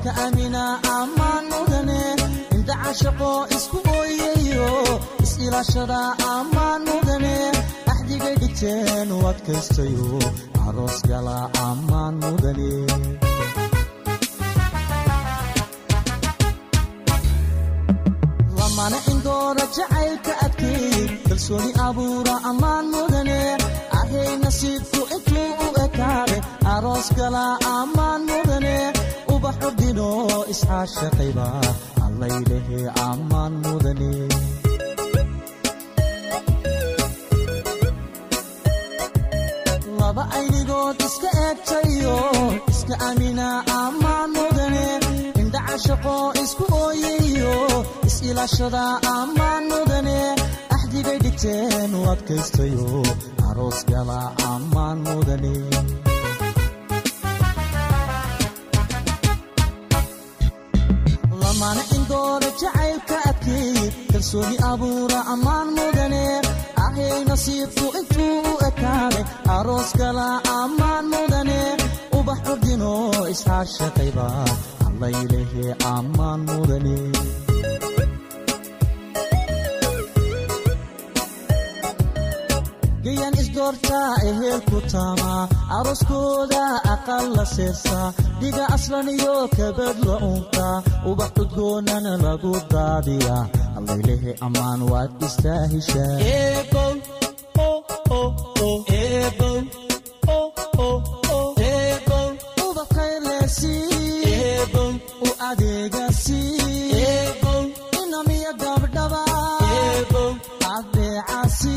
iska amina ammaan mudane indha cashaqo isku ooyayo is-ilaashada ammaan mudane axdigay dhigteen u adkaystayo aroos gala ammaan mudane indoora jacaylka adkeey kalsooni abuura ammaan mudane ahay nasiibku intuu u ekaade aroos gala ammaan mudane ubaxu dhino iscaashaqayba allaylehe ammaan mudane. Laba aynigood iska eegtayo iska amina ammaan mudane. Indha cashaqo isku ooyayo is-ilaashada ammaan mudane. Axdigay dhigteen u adkaystayo. Aroos gala ammaan mudane lamana indoora jacaylka adkeey kalsooni abuura ammaan mudane ahay nasiibku intuu u ekaaday aroos gala ammaan mudane ubax curdino iscaashaqayba allaylehe ammaan mudane gayan isdoortaa ehelku taamaa arooskooda aqal la seersaa dhiga aslan iyo kabad la unkaa ubax cudgoonana lagu daadiyaa allaylehe ammaan waad istaahishaa u adeegasi inamiya gabdhaba adeecasi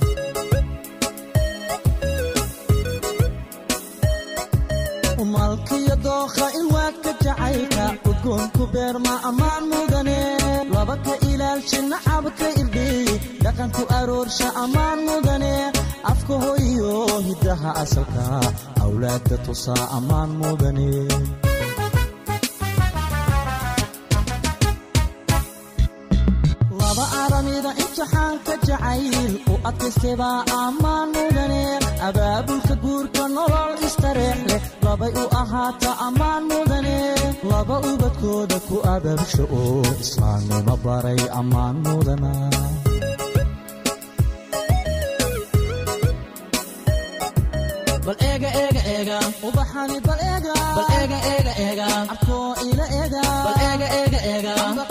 malkiyo dookha ilwaadka jacaylka udgoonku beerma ammaan mudane laba ka ilaalsha nacabka irdhiy dhaqanku aroorsha ammaan mudane afka hoyo hiddaha asalka awlaadda tusaa ammaan mudane laba aramida imtixaanka jacayl u adkaystebaa ammaan mudane abaabulka guurka nolol istareex leh labay u ahaata ammaan mudane laba ubadkooda ku abaabsha oo islaamnimo baray ammaan mudana bal eega eega eega. Ubaxani bal eega. Bal eega eega eega. Abkoo ila eega. Bal eega eega eega. Ambaqaad ka jacay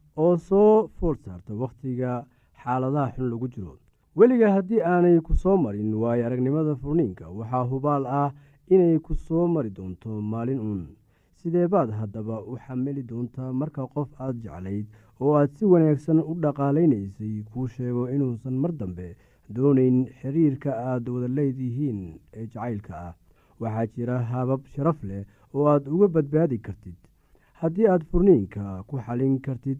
oo soo fool saarta wakhtiga xaaladaha xun lagu jiro. Weliga haddii aanay ku soo marin waayo aragnimada furniinka. Waxaa hubaal ah inay ku soo mari doonto maalin uun. Sidee baad haddaba u xamili doontaa marka qof aad jeclayd oo aad si wanaagsan u dhaqaalaynaysay kuu sheego inuusan mar dambe doonayn xiriirka aad wada leedihiin ee jacaylka ah. Waxaa jira habab sharaf leh oo aad uga badbaadi kartid. Haddii aad furniinka ku xalin kartid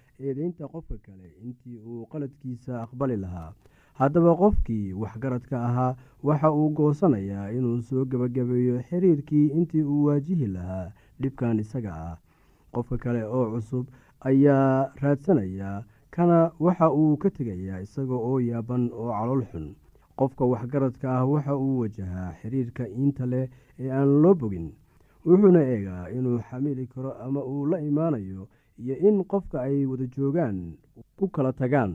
eedeynta qofka kale intii uu qaladkiisa aqbali lahaa. Haddaba qofkii waxgaradka ahaa waxa uu goosanayaa inuu soo gebagabeeyo xiriirkii intii uu waajihi lahaa dhibkan isaga ah. Qofka kale oo cusub ayaa raadsanaya kana waxa uu ka tegayaa isaga oo yaaban oo calool xun. Qofka waxgaradka ah waxa uu wajahaa xiriirka iinta leh ee aan loo bogin. Wuxuuna eegaa inuu xamili karo ama uu la imaanayo iyo in qofka ay wada joogaan ku kala tagaan.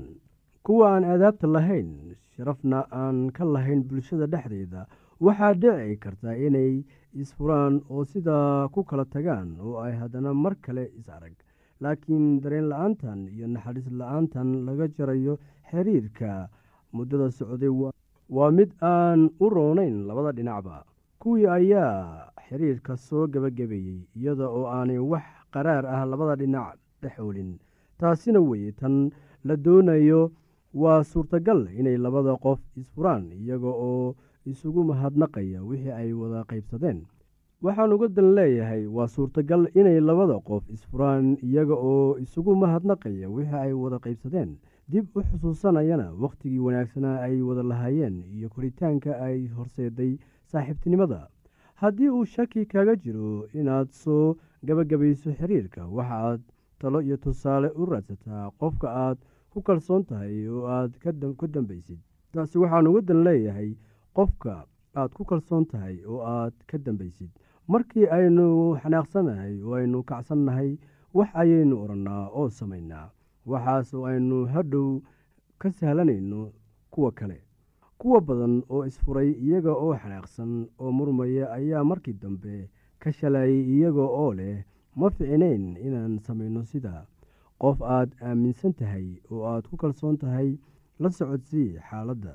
Kuwa aan aadaabta lahayn sharafna aan ka lahayn bulshada dhexdeeda waxaa dhici karta inay isfuraan oo sidaa ku kala tagaan oo ay haddana mar kale is arag. Laakiin dareen la'aantan iyo naxariis la'aantan laga jarayo xiriirka muddada socday waa mid aan u roonayn labada dhinacba. Kuwii ayaa xiriirka soo gebagabeeyey iyada oo aanay wax qaraar ah labada dhinac dhexoolin taasina weye tan la doonayo waa suurtagal inay labada qof isfuraan iyaga oo isugu mahadnaqaya wixii ay wada qaybsadeen. Waxaan uga dan leeyahay waa suurtagal inay labada qof isfuraan iyaga oo isugu mahadnaqaya wixii ay wada qaybsadeen. Dib u xusuusanayana wakhtigii wanaagsanaa ay wada lahaayeen iyo koritaanka ay horseeday saaxiibtinimada. Haddii uu shaki kaga jiro inaad soo gabagabayso xiriirka. Waxaaad talo iyo tusaale u raadsataa qofka aad ku kalsoon tahay oo aad ku dambaysid. Taasi waxaan uga dan leeyahay qofka aad ku kalsoon tahay oo aad ka dambaysid. Markii aynu xanaaqsanahay oo aynu kacsannahay wax ayaynu odhannaa oo samaynaa. Waxaas oo aynu hadhow ka sahlanayno kuwa kale. Kuwa badan oo isfuray iyaga oo xanaaqsan oo murmaya ayaa markii dambe ka shalayay iyaga oo leh ma ficnayn inaan samayno sidaa qof aad aaminsan tahay oo aad ku kalsoon tahay la socodsii xaaladda.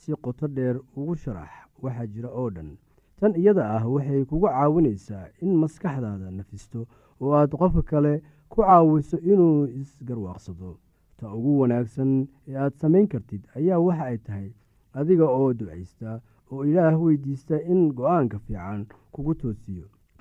Si qoto dheer ugu sharax waxaa jira oo dhan. Tan iyada ah waxay kugu caawinaysaa in maskaxdaada nafisto oo aad qofka kale ku caawiso inuu isgarwaaqsado. Ta ugu wanaagsan ee aad samayn kartid ayaa waxa ay tahay adiga oo ducaysta oo ilaah weydiista in go'aanka fiican kugu toosiyo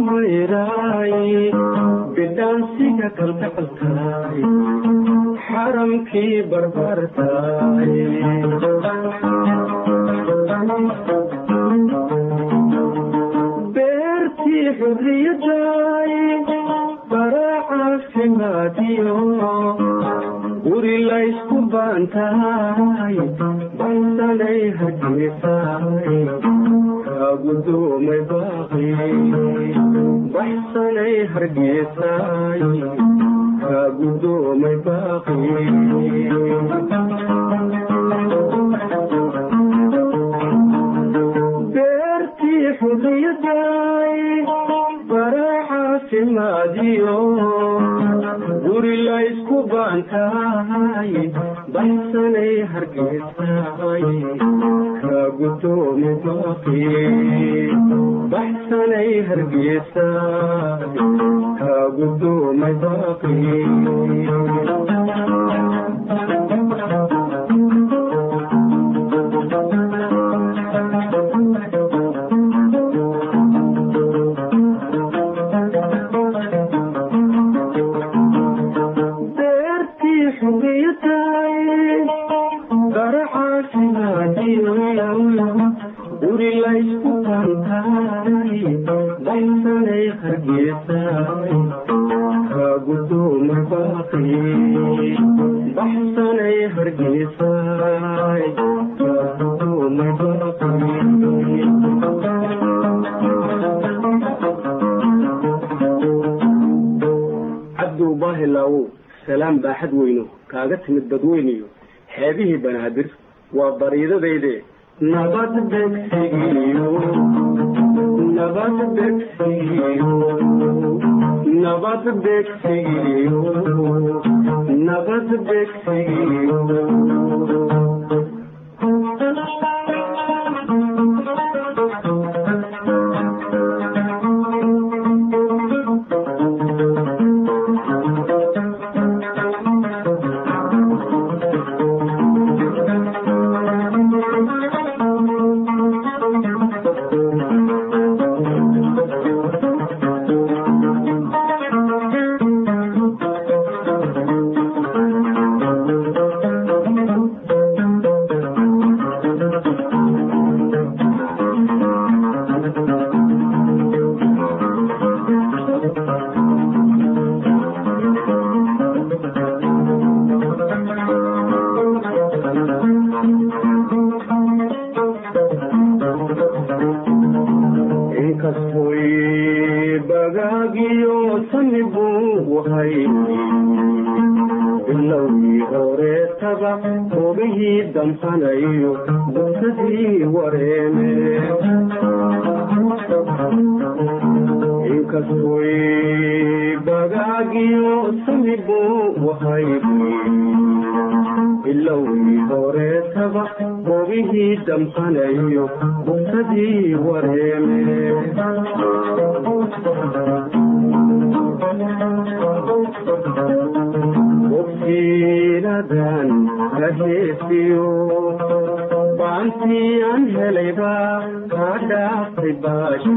umayraay bidhaansiga kalgacalkaay xaramkii barbarkaay beertii xurriyaday baracaafimaadiyo guri laysku baantahay baysanay hargeysaay kaagudoomay baaqi baxsanay hargeysaay kaagudoomay baaqi beertii xurriyaday baracaafimaadiyo guri laysku baantahay baxsanay hargeysaay kaagudoomay baaqi baxsanay hargeysaay kaagudoomay baaqi beertii cabdow baahilaawow salaam baaxad weyno kaaga timid dadweyniyo xeebihii banaadir. Waa bariidadayde bogihii damqanayo bugtadii wareeme bogsiinadan kaheesiyo baantii aan helayba kaa dhaaftay baashi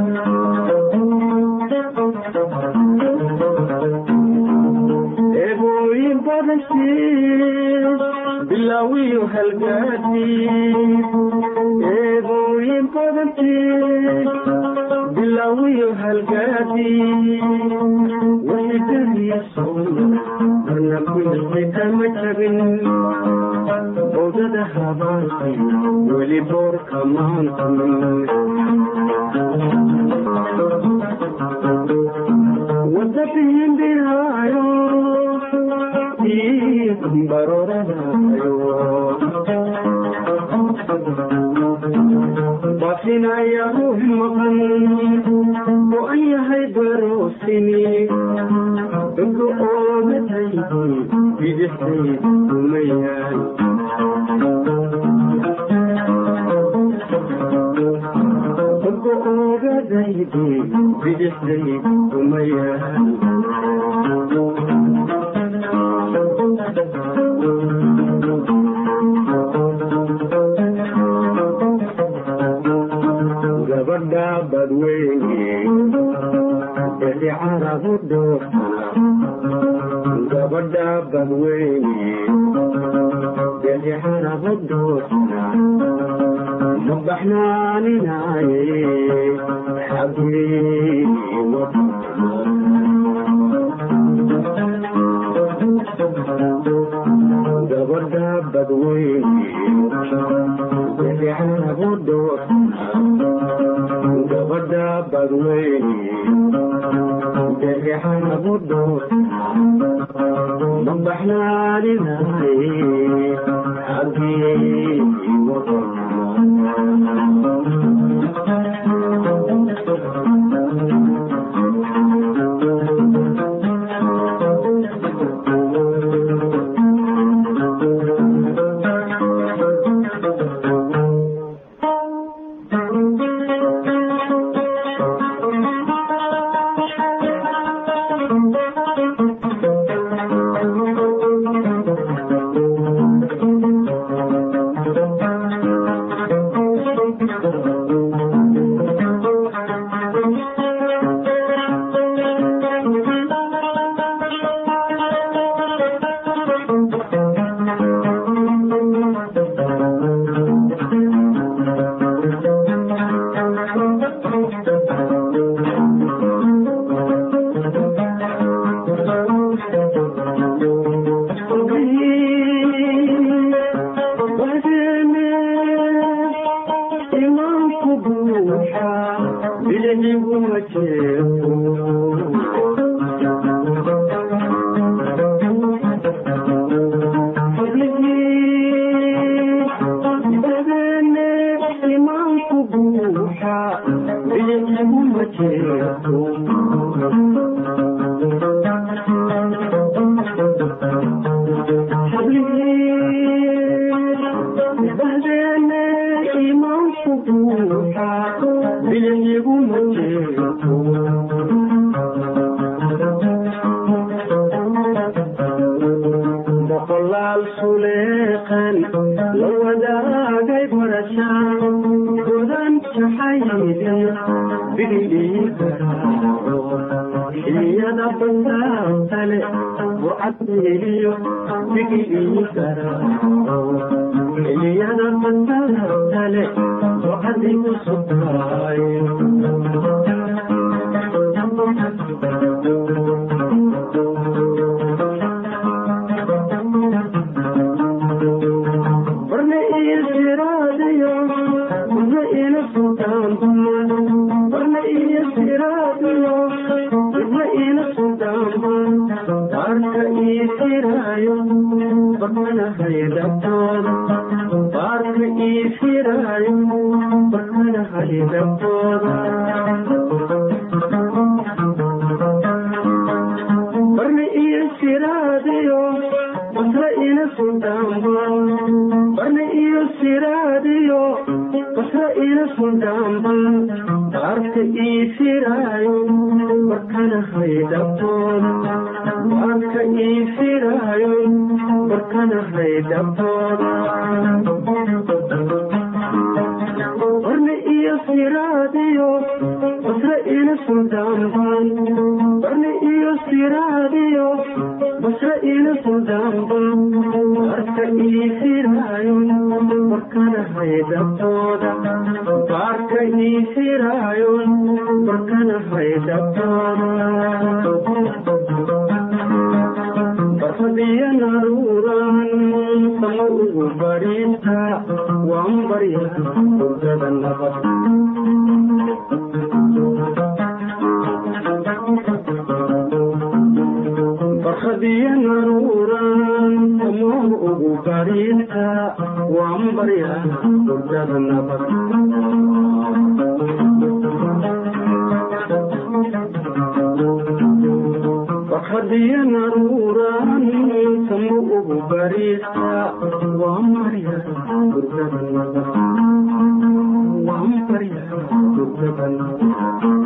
badashiis bilaawiyo halgaadiis eebooyin badantiis bilaawiyo halgaadiis wixidadiisoona marna kuilqi kama jabin bowdada habaarkay weli boorka maantamin wada bihimbiraayo gabadha badweyne bixi carabu dhoofana dhoor ma baxnaaninaaye xagii boqolaal burcadeliyo bigidhii garaaco xiliyada basaantale burcadigu sugaayo orne iyo siraadiyo basre ila suldaan isu dambo warka ii firaayo warkana haydabtooda baarka ii firaayo warkana haydabtoodabarfadiya naruuran sama ugu barita waan barya udada nabad nabadiya maruuran amuu ugu bariisa waan barya duljada nabad wakadiya naruuran amuu ugu bariisa waan barya duljada nabad waan barya duljada nabad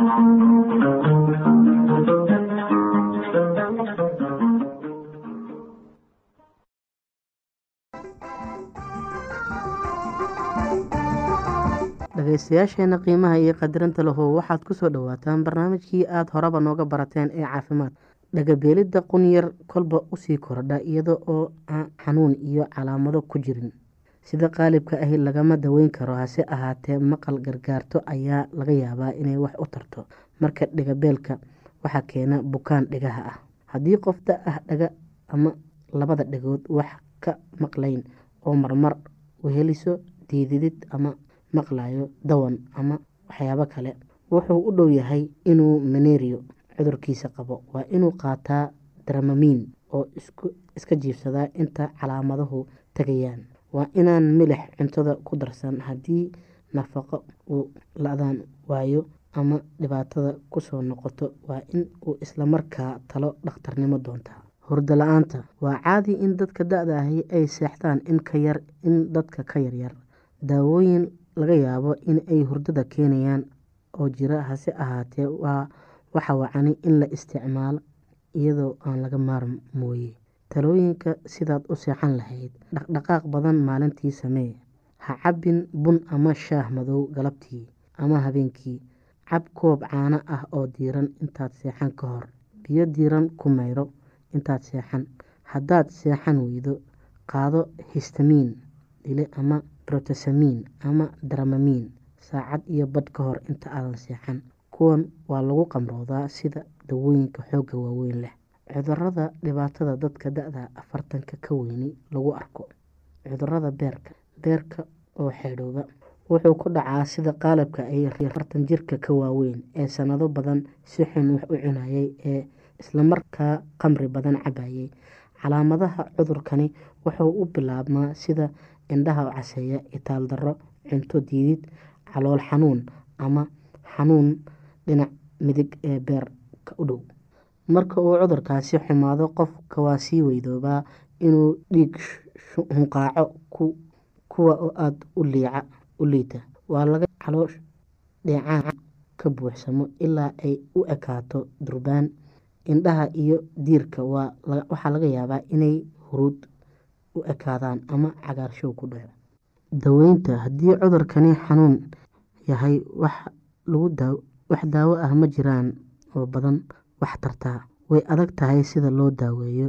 dhegeystayaasheena qiimaha iyo qadirinta lahu waxaad ku soo dhawaataan barnaamijkii aada horeba nooga barateen ee caafimaad. Dhagabeelidda qunyar kolba u sii kordha iyada oo aan xanuun iyo calaamado ku jirin. Sida qaalibka ahi lagama daweyn karo hase ahaatee maqal gargaarto ayaa laga yaabaa inay wax u tarto. Marka dhigabeelka waxaa keena bukaan dhigaha ah. Haddii qof da ah dhaga ama labada dhagood wax ka maqlayn oo marmar weheliso diididid ama maqlayo dawan ama waxyaabo kale wuxuu u dhow yahay inuu manerio cudurkiisa qabo. Waa inuu qaataa dramamiin oo iska jiifsadaa inta calaamaduhu tegayaan waa inaan milix cuntada ku darsan haddii nafaqo uu la-daan waayo ama dhibaatada ku soo noqoto. Waa in uu islamarkaa talo dhakhtarnimo doontaa hurdo la'aanta waa caadi in dadka da-da ahi ay seexdaan in ka yar in dadka ka yaryar. Daawooyin laga yaabo in ay hurdada keenayaan oo jira hase ahaatee waa waxa wacani in la isticmaalo iyadoo aan laga maarmooye talooyinka sidaad u seexan lahayd dhaqdhaqaaq badan maalintii samee. Ha cabbin bun ama shaah madow galabtii ama habeenkii. Cab koob caano ah oo diiran intaad seexan ka hor. Biyo diiran ku mayro intaad seexan. Haddaad seexan weydo qaado histamiin dhile ama brotosamiin ama dramamiin saacad iyo badh ka hor inta aadan seexan. Kuwan waa lagu qamroodaa sida dawooyinka xoogga waaweyn leh. Cudurada dhibaatada dadka da-da afartanka ka weyni lagu arko. Cudurada beerka beerka oo xeedhooba wuxuu ku dhacaa sida qaalabka ay afartan jirka ka waaweyn ee sanado badan si xun wax u cunayay ee islamarkaa qamri badan cabayay calaamadaha cudurkani wuxuu u bilaabmaa sida indhaha caseeya itaal darro cunto diidid calool xanuun ama xanuun dhinac midig ee beerka u dhow. Marka uu cudurkaasi xumaado qofka waa sii weydoobaa inuu dhiig hunqaaco kuwa oo aada u liita. Waa laga caloosh dheecaan ka buuxsamo ilaa ay u ekaato durbaan. Indhaha iyo diirka waxaa laga yaabaa inay huruud u ekaadaan ama cagaarshow ku dhaco daweynta haddii cudurkani xanuun yahay wax daawo ah ma jiraan oo badan wax tartaa way adag tahay sida loo daaweeyo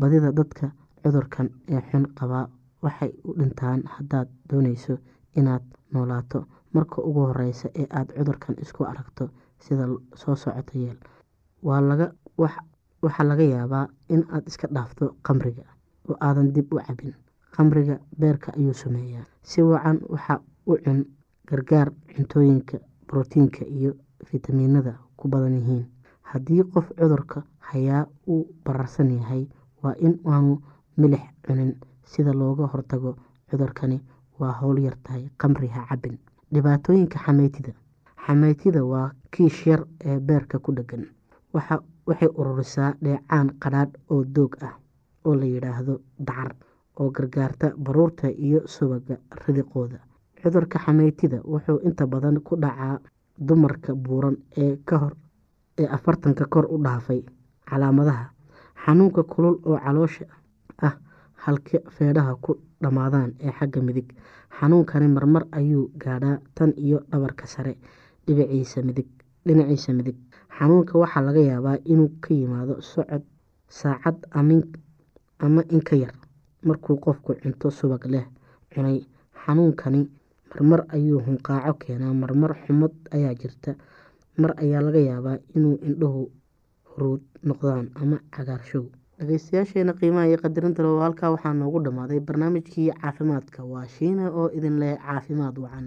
badida dadka cudurkan ee xun qabaa waxay u dhintaan haddaad dooneyso inaad noolaato. Marka ugu horeysa ee aada cudurkan isku aragto sida soo socota yeel waxaa laga yaabaa in aad iska dhaafto qamriga oo aadan dib u cabin khamriga beerka ayuu sameeyaa. Si wacan waxa u cun gargaar cuntooyinka brotiinka iyo fitamiinada ku badan yihiin. Haddii qof cudurka hayaa uu bararsan yahay waa in aanu milix cunin. Sida looga hortago cudurkani waa howl yar tahay khamri ha cabin dhibaatooyinka xameytida xameytida waa kiish yar ee beerka ku dhegan. Waxay ururisaa dheecaan qadhaadh oo doog ah oo la yidhaahdo dacar oo gargaarta baruurta iyo subaga ridiqooda. Cudurka xameytida wuxuu inta badan ku dhacaa dumarka buuran ee kahor ee afartanka kor u dhaafay calaamadaha xanuunka kulul oo caloosha ah halka feedhaha ku dhammaadaan ee xagga midig. Xanuunkani marmar ayuu gaadhaa tan iyo dhabarka sare dhinaciisa midig. Xanuunka waxaa laga yaabaa inuu ka yimaado socod saacad ama inka yar markuu qofku cunto subag leh cunay xanuunkani marmar ayuu hunqaaco keenaa marmar xumad ayaa jirta. Mar ayaa laga yaabaa inuu indhuhu huruud noqdaan ama cagaarshow dhageystayaasheena qiimaha iyo qadarinta loo halkaa waxaa noogu dhammaaday barnaamijkii caafimaadka. Waa shiina oo idin leh caafimaad wacan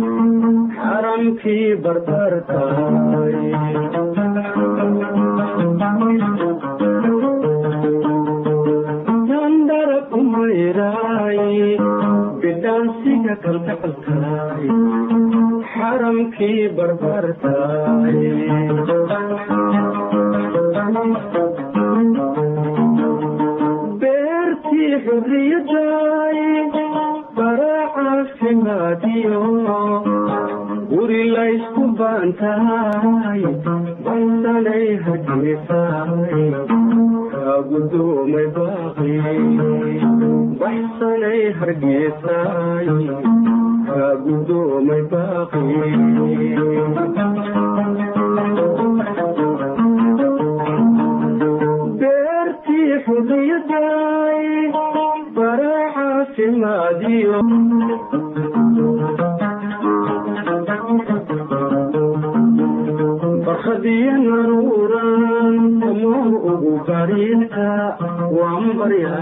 xaramkii barbarkaay hargeysaay kaa gudoomay baaqi beertii xurriyaday ugu bariinta waan barya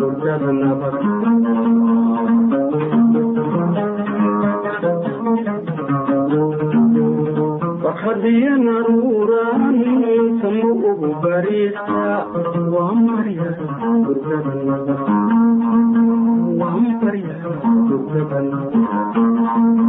hurdada nabad barkhadiyo naruuran amuu ugu bariinta waan barya hurdada nabad waan barya hurdada nabad